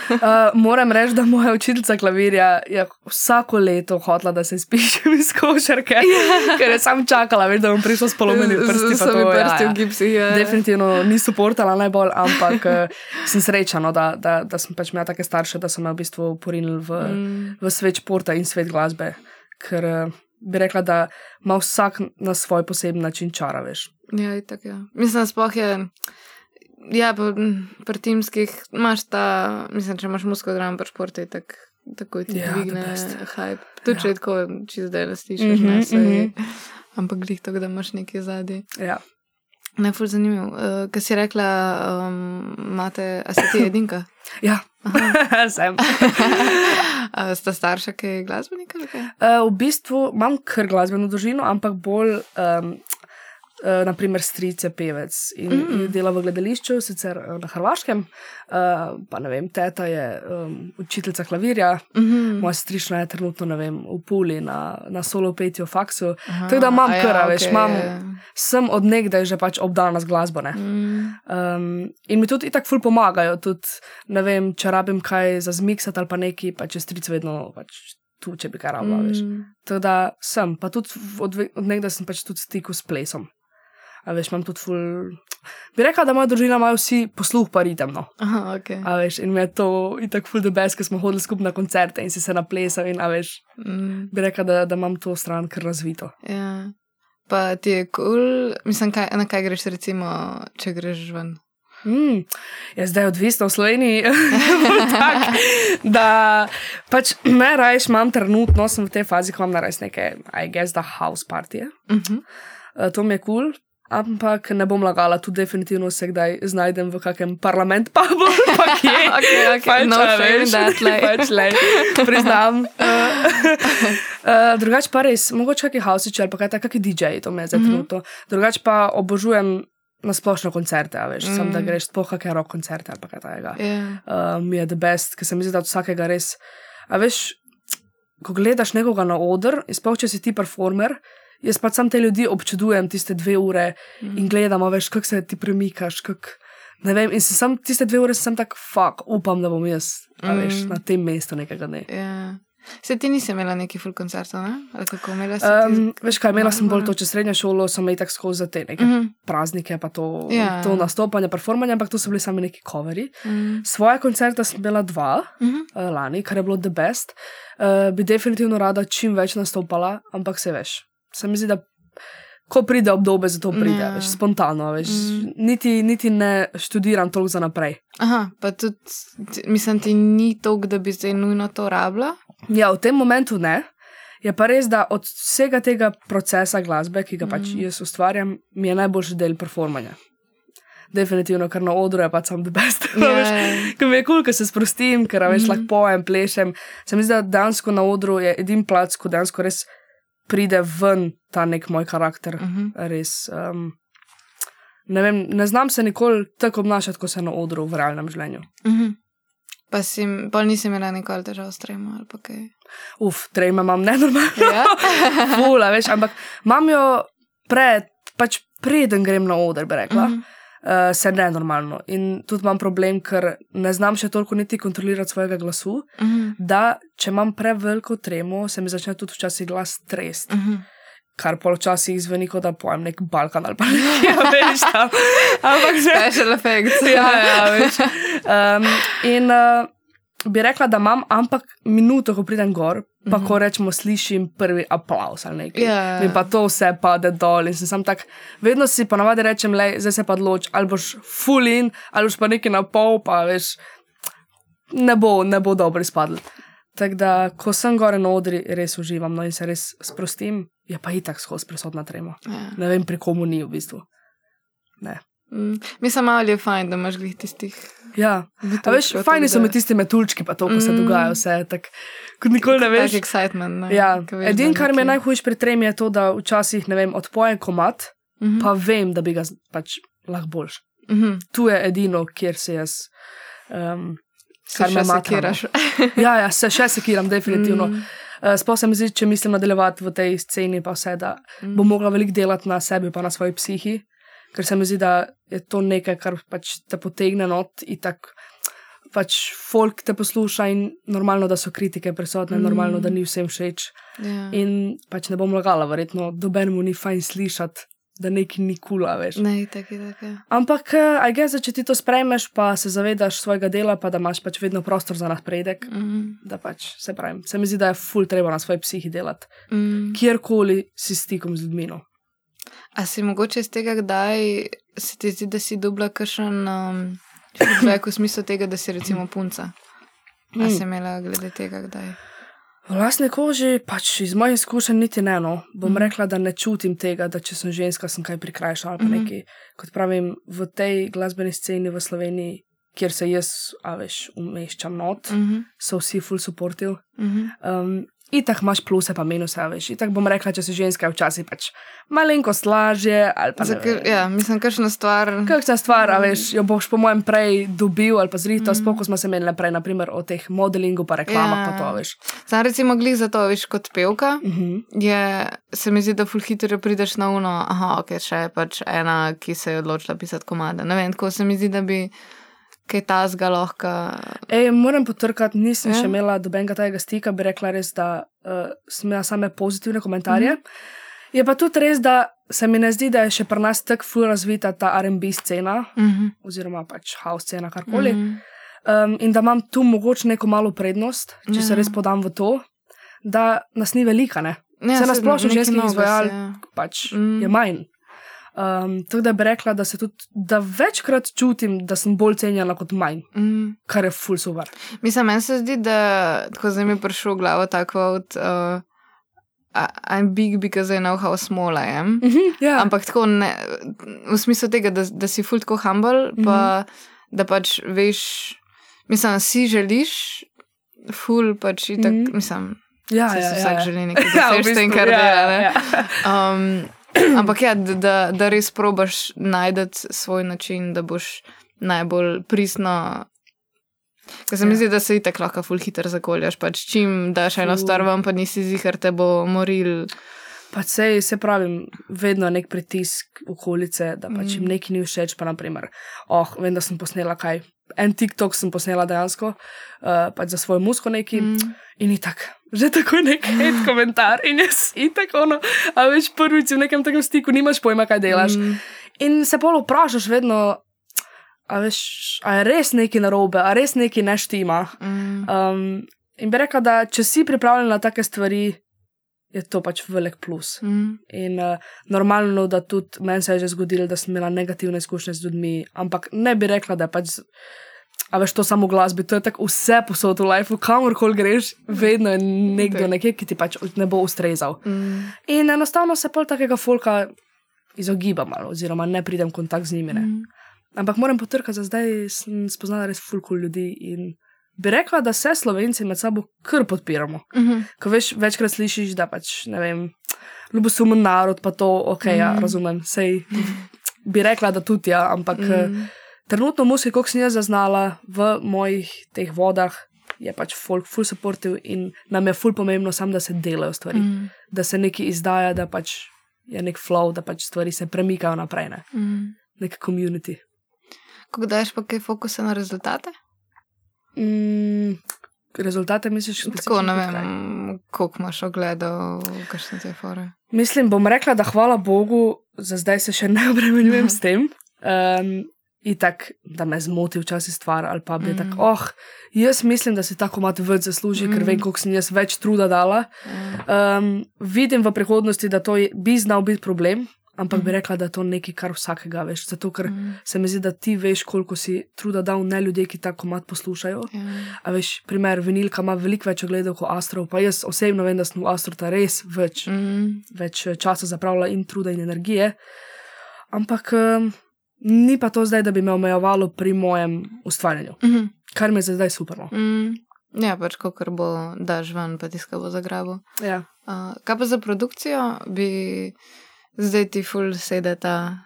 uh, moram reči, da moja učiteljica klavirja je vsako leto hotla, da se spišem iz košarke, yeah. ker je sam čakala, veš, da bom prišla s polomljenimi prsti. Z vsemi prsti ja, v gipsih. Ja. Definitivno niso portala najbolj, ampak uh, sem srečna, no, da, da, da sem pač imela take starše, da so me v bistvu porinili v, mm. v svet športa in svet glasbe. Ker, bi rekla, da ima vsak na svoj poseben način čara, veš. Ja, tako je. Ja. Mislim, sploh je. Ja, pa pri timskih imaš ta, mislim, če imaš muskodram pri športu, tak, takoj ti Ja, yeah, the dvigne hype. Tudi če Ja. je tako, če zdaj le slišiš, Mhm, ne, saj, mhm. ampak glih to, da imaš nekaj zadnji. Ja. Ne, ful zanimiv. Uh, Kaj si rekla, um, imate, a ste ti edinka? ja. sem. A sta starša, ki je glasbenika? Uh, v bistvu imam kar glasbeno družino, ampak bolj, um, uh, naprimer, stric je pevec in Mm. mm. dela v gledališču, sicer uh, na Hrvaškem. Uh, pa ne vem, teta je um, učiteljica klavirja, Mhm. moja strična je trenutno vem, v Puli na, na solo petju faksu. Aha, Tako da imam ja, kar, veš, okej, imam- ja. Sem od nekdaj že pač obdana z glasbo. ne. Mm. Um, in mi tudi tako ful pomagajo, tudi ne vem, če rabim kaj za zmiksati ali pa neki, pa če stric vedno pač tu, če bi kaj rabila. Mm. Mm. Tako da sem, pa tudi od, od nekdaj sem pač tudi v stiku s plesom. A veš, imam tudi ful. Bi rekla, da moja družina ima vsi posluh pa ritem. No. Aha, ok. A veš, in mi je to itak ful debes, ker smo hodili skupaj na koncerte in si se naplesal in a veš, Mm. bi rekla, da, da imam to stran kar razvito. Ja. Pa ti je kul, cool. mislim, kaj, na kaj greš, recimo, če greš ven. Mm, je zdaj odvisno v Sloveniji. tak, da pač najrajš imam trenutno, sem v tej fazi, ko imam najrajš neke, I guess, da house partije. Uh -huh. Uh, to mi je kul. Cool. Ampak ne bom lagala, tudi definitivno se kdaj znajdem v kakem parlament, pa bo pa kje. Okej, Pač, no shame in veš, pač, lej, priznam. Uh, uh, drugač pa res, mogoče kakšni hausiči ali pa kaj takega, kakšni DJ, to me je zdaj Mhm. trenutno. Drugač pa obožujem na splošno koncerte, a veš, mm. sem da Mm. greš sploh kakšne rock koncerte ali pa kaj takega. Ja. Uh, mi je the best, ker se mi zdi, da od vsakega res. A veš, ko gledaš nekoga na oder, sploh če si ti performer, jaz pa sam te ljudi občudujem tiste dve ure Mhm. in gledam, a veš, kako se ti premikaš, kako. Ne vem, in se sam tiste dve ure sem tak, fuck, upam, da bom jaz, a veš, Mm. na tem mestu nekega dne. ja. Se ti nisi imela nekih full koncertov, ne? Ali kako imela si? Um, veš kaj, imela sem bolj to, če srednjo šolo sem itak skozi za te neke uh -huh. praznike, pa to, Ja. to nastopanje, performanje, ampak to so bili sami neki coveri. mm. Svoje koncerte sem imela dva, -huh. uh, lani, kar je bilo the best. Uh, bi definitivno rada čim več nastopala, ampak se veš. Se mi zdi, da ko pride obdobje, zato pride, Ja. yeah. veš, spontano. Veš, Mm. mm. niti, niti ne študiram toliko za naprej. Aha, pa tudi, mislim, ti ni toliko, da bi zdaj nujno to rabila. Ja, v tem momentu ne. Je pa res, da od vsega tega procesa glasbe, ki ga pač Mm. jaz ustvarjam, mi je najboljši del performanja. Definitivno, ker na odru je pač sam the best. Ja, Veš, ja. Ker mi je kul, cool, ker se sprostim, ker več Mhm. lahko pojem, plešem. Se mi zdi, da dejansko na odru je edini plac, ko dejansko res pride ven ta nek moj karakter. Uh -huh. Res. Um, ne, vem, ne znam se nikoli tako obnašati, kot se na odru v realnem življenju. Uh -huh. Pa si, pa nisi imela nikoli težav s trema ali kaj. Uf, trejme imam nenormalno. Ja? Fula, veš, ampak imam jo pred, pač preden grem na oder, bi rekla. Mhm. Uh, se ne normalno. In tudi imam problem, ker ne znam še toliko niti kontrolirati svojega glasu, Uh -huh. da če imam preveliko tremo, se mi začne tudi včasih glas trest, Uh -huh. kar pa včasih zveni kot da pojem nek Balkan ali pa nekaj, a veš tam. Ampak že. Special effects. ja, ja, veš. Um, in uh, bi rekla, da imam, ampak minuto, ko pridem gor, pa Mhm. ko rečemo, slišim prvi aplaus ali nekaj. Ja. In pa to vse pade dol in sem sam tak, vedno si ponavadi rečem, le, zdaj se pa odloč, ali boš full in, ali boš pa nekaj na pol, pa veš, ne bo, ne bo dobro izpadlo. Tako da, ko sem gore na odri, res uživam no, in se res sprostim, je pa itak skozi prisotna trema. Ja. Ne vem, pri komu ni v bistvu. Ne. Mm. Mislim, malo je fajn, da imaš glih tistih. Ja, a veš, fajni so mi tisti metuljčki, pa to, ko se Mm. dogaja vse, tako kot nikoli ne veš. Tak excitement. Ne? Ja, veš, da edino, kar mi je najhujše pri tremi, je to, da včasih, ne vem, odpojem komat, Mhm. pa vem, da bi ga pač lahko boljš. Mhm. Tu je edino, kjer se jaz. Um, kar me no. sekiraš. Ja, ja, se še sekiram, definitivno. Mm. Mm. Uh, Sploh se mi zdi, če mislim nadaljevati v tej sceni, pa vse, da Mm. bom mogla veliko delati na sebi, pa na svoji psihi, ker se mi zdi, da je to nekaj, kar pač te potegne not in tako. Pač folk te posluša in normalno, da so kritike prisotne, mm. Mm. normalno, da ni vsem všeč. Ja. In pač ne bom lagala, verjetno dobenemu ni fajn slišati, da nekaj ni kula, veš. Ne, tako je, tako je. Ampak, aj gess, če ti to sprejmeš, pa se zavedaš svojega dela, pa da imaš pač vedno prostor za napredek, Mhm. da pač se pravim. Se mi zdi, da je ful treba na svoji psihi delati, Mm. kjerkoli si stikom z ljudmi. No. A si mogoče iz tega, kdaj se ti zdi, da si dubla kakšen um, feedback v smislu tega, da si recimo punca? A si imela glede tega, kdaj? V lastni koži, pač iz mojih izkušenj, niti ne eno. Bom mm. rekla, da ne čutim tega, da če sem ženska, sem kaj prikrajšala ali pa Mhm. nekaj. Kot pravim, v tej glasbeni sceni v Sloveniji, kjer se jaz, a veš, umeščam not, Uh -huh, so vsi full supportive. uh -huh. Um, Itak imaš pluse, pa minuse, veš. Itak bom rekla, če si ženska, včasih pač malenkost lažje. Zakaj, ja, mislim, kakšna stvar. Kakšna stvar, a veš, jo boš po mojem prej dobil ali pa zrihtal, Mm. mm. spoko smo se imeli prej, naprimer o teh modelingu, pa reklamah, Ja. pa to, veš. Sam recimo glih za to, veš, kot pevka, Uh -huh. je, se mi zdi, da ful hitro prideš na uno, aha, ok, še je pač ena, ki se je odločila pisati komade. Ne vem, tako se mi zdi, da bi kaj tazga lahko. Ej, moram potrkati, nisem Ja. še imela dobenega tajega stika, bi rekla res, da uh, sem imela same pozitivne komentarje. Mm Mhm. -hmm. Je pa tudi res, da se mi ne zdi, da je še pri nas tako ful razvita ta RB scena, Uh -huh. oziroma pač house scena, karkoli. Mm Mhm. -hmm. um, in da imam tu mogoče neko malo prednost, če Ja. se res podam v to, da nas ni velika, ne. Ja, Se na saj splošno nekaj ženskih se, ja. pač Mm. mm. je manj. Um, tako da bi rekla, da se tudi, da večkrat čutim, da sem bolj cenjena kot manj, Mm. kar je ful super. Mislim, meni se zdi, da tako zdaj mi je prišel v glavo tako od. Uh, I'm big because I know how small I am. Ja. Ampak tako ne, v smislu tega, da, da si ful tako humble, pa da pač veš, mislim, si želiš, ful pač itak, Mhm. mislim, Ja, ja, si ja, vsak ja. želi nekaj Ja, v bistvu, kar ja, dela. ne. ja. Um, ampak ja, da- da, res probaš najti svoj način, da boš najbolj pristno. Ker se mi Ja. zdi, da se itak lahko ful hitro zakoljaš. Pač čim daš eno stvar ven, pa nisi zihar, te bo moril. Pač sej, se pravim, vedno je nek pritisk okolice, da pač jim Mm. nekaj ni všeč, pa naprimer, oh, vem, da sem posnela kaj. En TikTok sem posnela dejansko, uh, pač za svoj musko neki mm. In ni tako. Že tako je nek hate komentar in jaz in tako ono, a veš prvič v nekem takem stiku, nimaš pojma, kaj delaš. Mm. In se pol vprašaš vedno, a veš, a je res nekaj narobe, a res nekaj ne štima. Mm. Um, in bi rekla, da če si pripravljen na take stvari, je to pač velik plus. Mm. In uh, normalno, da tudi meni se je že zgodilo, da sem imela negativne izkušnje z ljudmi, ampak ne bi rekla, da je pač. A veš, to samo v glasbi, to je tako vse posod v lifeu, kamorkoli greš, vedno je nekdo nekje, ki ti pač ne bo ustrezal. Mm. In enostavno se pol takega folka izogibam, malo, oziroma ne pridem v kontakt z njimi. Ne. Mm. Ampak moram potrkati, da zdaj sem spoznala res fulkul ljudi in bi rekla, da se slovenci med sabo kar podpiramo. Mhm. Ko veš, večkrat slišiš, da pač ne vem, ljubosumen narod, pa to, ok, mm. ja, Mhm. razumem. Sej bi rekla, da tudi ja, ampak mm. Mm. trenutno muski, koliko sem jaz zaznala v mojih teh vodah, je pač folk, full supportive in nam je full pomembno sam, da se delajo stvari, mm. Mm. da se nekaj izdaja, da pač je nek flow, da pač stvari se premikajo naprej, ne? Mm. nek community. Ko daš pa kaj fokusa na rezultate? Mm, rezultate misliš? Tako, specifično ne vem, koliko imaš ogledov, kakšne te fore. Mislim, bom rekla, da hvala Bogu, za zdaj se še ne obremenjujem s tem. Um, in tako, da me zmoti včasih stvar, ali pa bi mm. Mm. tako, oh, jaz mislim, da si tako mat več zasluži, mm. ker Mm. vem, koliko sem jaz več truda dala. Ja. Um, vidim v prihodnosti, da to je, bi znal biti problem, ampak mm. bi Mhm. rekla, da je to nekaj, kar vsakega veš. Zato, ker mm. Mm. se mi zdi, da ti veš, koliko si truda dal, ne ljudje, ki tako mat poslušajo. Ja. A veš, primer, vinilka ima veliko več ogledov kot Astro, pa jaz osebno vem, da sem v Astro ta res več Mm. več eh, časa zapravila in truda in energije. Ampak um, ni pa to zdaj, da bi me omejevalo pri mojem ustvarjanju, Mhm. kar mi je za zdaj super. No. Mm. Ja, pač, ko bo daš ven, pa tiska bo zagrabo. Ja. Uh, kaj pa za produkcijo, bi zdaj ti ful sede ta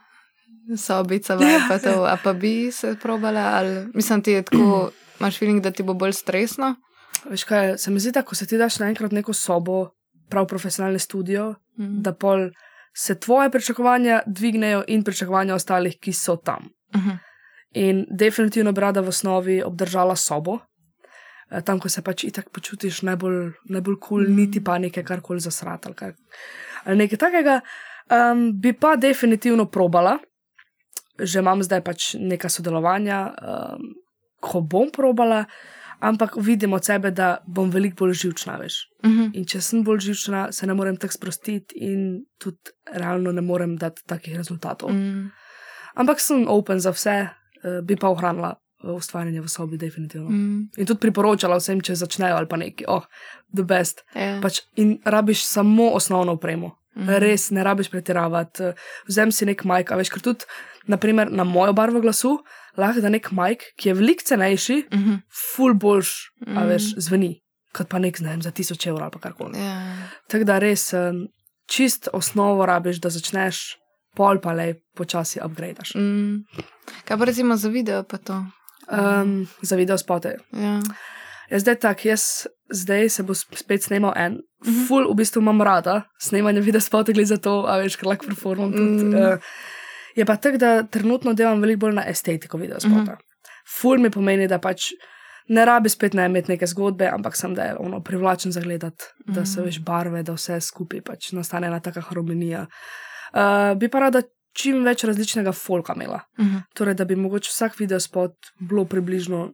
sobica, vaj, pa to, a pa bi se probala, ali mislim, ti je tako, imaš feeling, da ti bo bolj stresno? Veš kaj, se mi zdi, da ko se ti daš naenkrat neko sobo, prav profesionalni studio, Mm. da pol se tvoje pričakovanja dvignejo in pričakovanja ostalih, ki so tam. Mhm. In definitivno bi rada v osnovi obdržala sobo, eh, tam, ko se pač itak počutiš najbolj, najbolj kul, cool, Mm. niti panike, karkoli zasrat ali, kar, ali nekaj takega. Um, bi pa definitivno probala, že imam zdaj pač neka sodelovanja, um, ko bom probala, ampak vidim od sebe, da bom veliko bolj živčna, veš. Uh -huh. In če sem bolj živčna, se ne morem tako sprostiti in tudi realno ne morem dati takih rezultatov. mm. Ampak sem open za vse, eh, bi pa ohranila eh, ustvarjanje v sobi, definitivno. Mm. In tudi priporočala vsem, če začnejo ali pa neki, oh, the best. Ja. Pač in rabiš samo osnovno opremo. Mhm. Res ne rabiš pretiravati. Vzem si nek majk, a veš, ker tudi naprimer, na mojo barvo glasu lahko da nek majk, ki je veliko cenejši, Uh -huh. ful boljš, a Mhm. veš, zveni, kot pa nek znajem za tisoč evrov ali karkoli. ja. Tako da res em, čist osnovo rabiš, da začneš, pol pa le počasi upgradaš. mm. Kaj pa recimo za video, pa to? Um, za video spote. Ja. Ja, zdaj tak, jaz zdaj se bo sp- spet snimal en. Mhm. Ful, v bistvu imam rada snemanje video spotov, glede za to, a veš, ker lahko performam tudi. Mm. Uh, je pa tako, da trenutno delam veliko bolj na estetiko video spota. Mhm. Ful mi pomeni, da pač ne rabi spet ne imeti neke zgodbe, ampak sem da je ono privlačen za gledati, da so Mhm. veš barve, da vse skupaj pač nastane ena taka harmonija. Uh, bi pa rada čim več različnega folka imela. Uh -huh. Torej, da bi mogoče vsak video spot bilo približno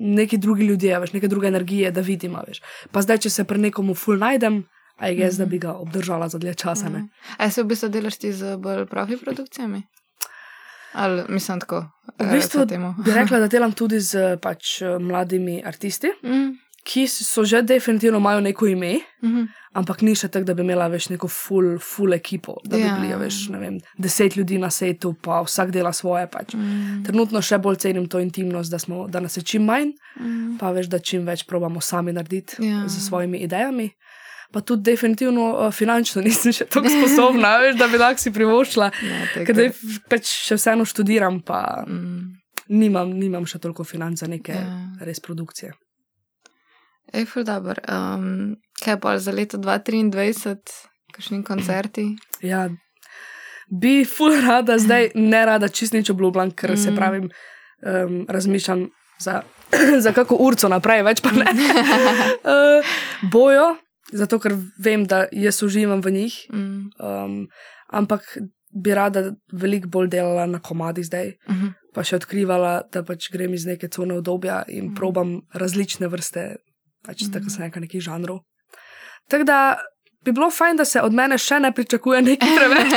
neki drugi ljudje, veš, neke druge energije, da vidim. Veš. Pa zdaj, če se pri nekomu ful najdem, a je jaz, da bi ga obdržala za dlje časa. Ne? A se v bistvu delaš ti z bolj profi produkcijami? Ali mislim tako? V eh, bistvu to temo? bi rekla, da delam tudi z pač, mladimi artisti, Mm, ki so že definitivno imajo neko ime, mhm. Ampak ni še tako, da bi imela več neko full, full ekipo, da bi Ja. bili, a veš, ne vem, deset ljudi na setu, pa vsak dela svoje. Pač. Mm, Trenutno še bolj cenim to intimnost, da, smo, da nas je čim manj, mm. pa veš, da čim več probamo sami narediti Ja. z svojimi idejami. Pa tudi definitivno uh, finančno nisem še tako sposobna, veš, da bi lahko si privoščila. Ja. Ker zdaj pač še vseeno študiram, pa Mm. nimam, nimam še toliko financ za neke Ja. res produkcije. Ej, ful dobr. Um, kaj pa za leto 2023, kakšni koncerti? Ja, bi ful rada, zdaj ne rada čist nič obljubljam, ker mm. se pravim, um, razmišljam za, za kako urco naprej, več pa ne. uh, bojo, zato ker vem, da jaz uživam v njih, Mm. um, ampak bi rada veliko bolj delala na komadi zdaj. Mhm. Pa še odkrivala, da pač grem iz neke cone obdobja in Mhm. mm. probam različne vrste, pač mm. Mhm. tako se nekaj nekih žanrov. Tako da bi bilo fajn, da se od mene še ne pričakuje nekaj preveč.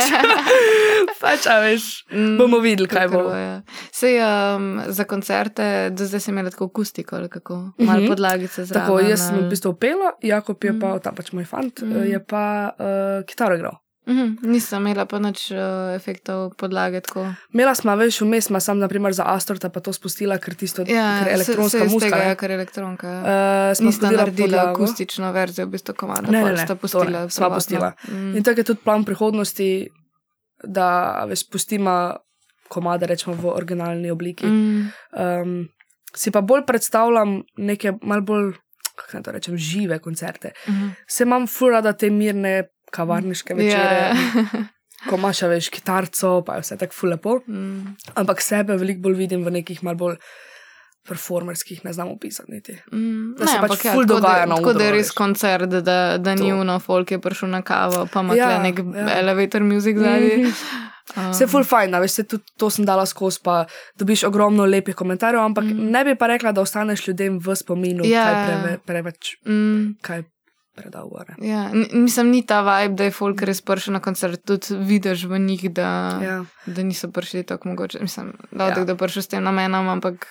pač, a veš, Mm, bomo videli, kaj bo. Ja. Sej um, za koncerte, do zdaj sem imela tako akustiko ali kako, malo Mhm. podlagice zraven. Tako, jaz sem v bistvu pela, Jakob je Mm. pa, ta pač moj fant, Mm. je pa uh, kitaro igral. Mhm, nisem imela pa nič uh, efektov podlage. Tako. Imela smo več vmes, ma sem naprimer za Astorta pa to spustila, ker tisto Ja, ker elektronska se, se muzika. Ja, ker elektronka. Uh, Uh, smo Nista naredila podlago. akustično verzijo, v bistvu komada. Ne, ne, ne, sta to pustila. ne, sva pustila. Mm. In tako je tudi plan prihodnosti, da veš, spustimo komade, rečemo v originalni obliki. Mm. Um, si pa bolj predstavljam neke mal bolj, kako naj to rečem, žive koncerte. Mhm. Se imam ful rada te mirne kavarniške večere, Ja. ko imaš, a veš, kitarco, pa je vse tako ful lepo. Mm. Ampak sebe veliko bolj vidim v nekih mal bolj performerskih, ne znam opisati niti. Mm, Da se pač ful tako dogaja na tako da je odru, res veš. koncert, da, da ni uno, folk je prišel na kavo, pa ima Ja, ja, nek ja. ja. elevator music zadnji. Mhm. Um, Vse je full fajn, veš, se tudi to sem dala skozi, pa dobiš ogromno lepih komentarjev, ampak mm. ne bi pa rekla, da ostaneš ljudem v spominu, Ja. kaj preve, preveč, Mm, kaj predal gore. ja. Mislim, ni ta vibe, da je folk res prišel na koncert, tudi vidiš v njih, da, ja. Da niso prišli tako mogoče. Mislim, da Ja. ja. da prišel s tem namenom, ampak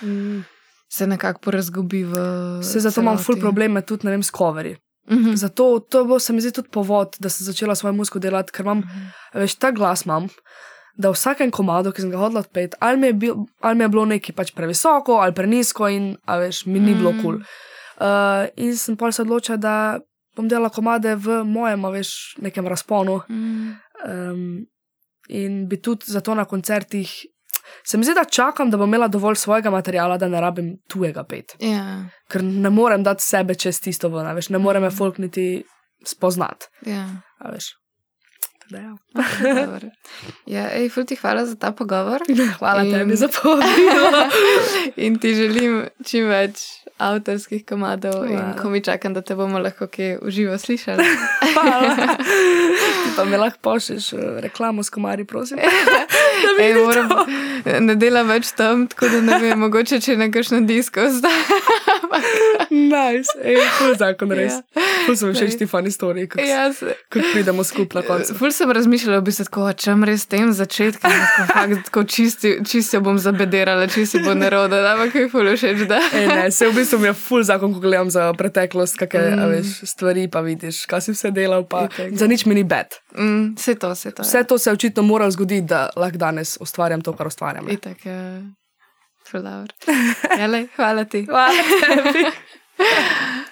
Mm. se nekako porazgubi v. Se zato imam full celoti. probleme tudi, ne vem, s coveri. Mhm. Zato to bo se mi zdi tudi povod, da sem začela svojo muziko delati, ker imam, Mhm. a veš, ta glas imam. Da v vsakem komadu, ki sem ga hodila odpeti, ali, mi je bil- ali mi je bilo nekaj pač previsoko ali prenisko, in veš, mi ni bilo Mm. kul. Cool. Uh, in sem pa se odločila, da bom delala komade v mojem, veš, nekem razponu. Mm. Um, in bi tudi zato na koncertih, se mi zdi, da čakam, da bom imela dovolj svojega materiala, da ne rabim tujega pet. Ja, Ker ne morem dati sebe čez tisto ven, veš, ne more me Mhm. folk niti spoznati. ja. a veš. Da, ja. Dobro. Ja, ej, ful ti hvala za ta pogovor. Hvala In- tebi za povabilo. In ti želim čim več avtorskih komadov, in Hvala. ko mi čakam, da te bomo lahko kje uživo slišali. Hvala. Pa mi lahko pošlješ eh, reklamo s komari, prosim. Ej, moram, ne delam več tam, tako da ne vem, mogoče če na kakšno disko zdaj. Nice, ej, ful zakon res. Ja. Ful sem všeč ti fani storiji, kako Ja, se- kako pridemo skupaj na koncu. Ful sem razmišljala, da bi se tako, čem res tem začetkom, tako, tako čisti, čisto bom zabedirala, čisto bo neroda, ampak je ful všeč, da. Ej, ne, se v bistvu mi je ful zakon, ko gledam za preteklost, kakšne mm. veš, stvari pa vidiš, kaj si vse delal, pa Itak. za nič mi ni bed. Mm, vse to, vse to. Vse to se je očitno moralo zgoditi, da lahko danes ustvarjam to, kar ustvarjam. Ne? Itak, ja. Jale, hvala ti. Hvala tebi.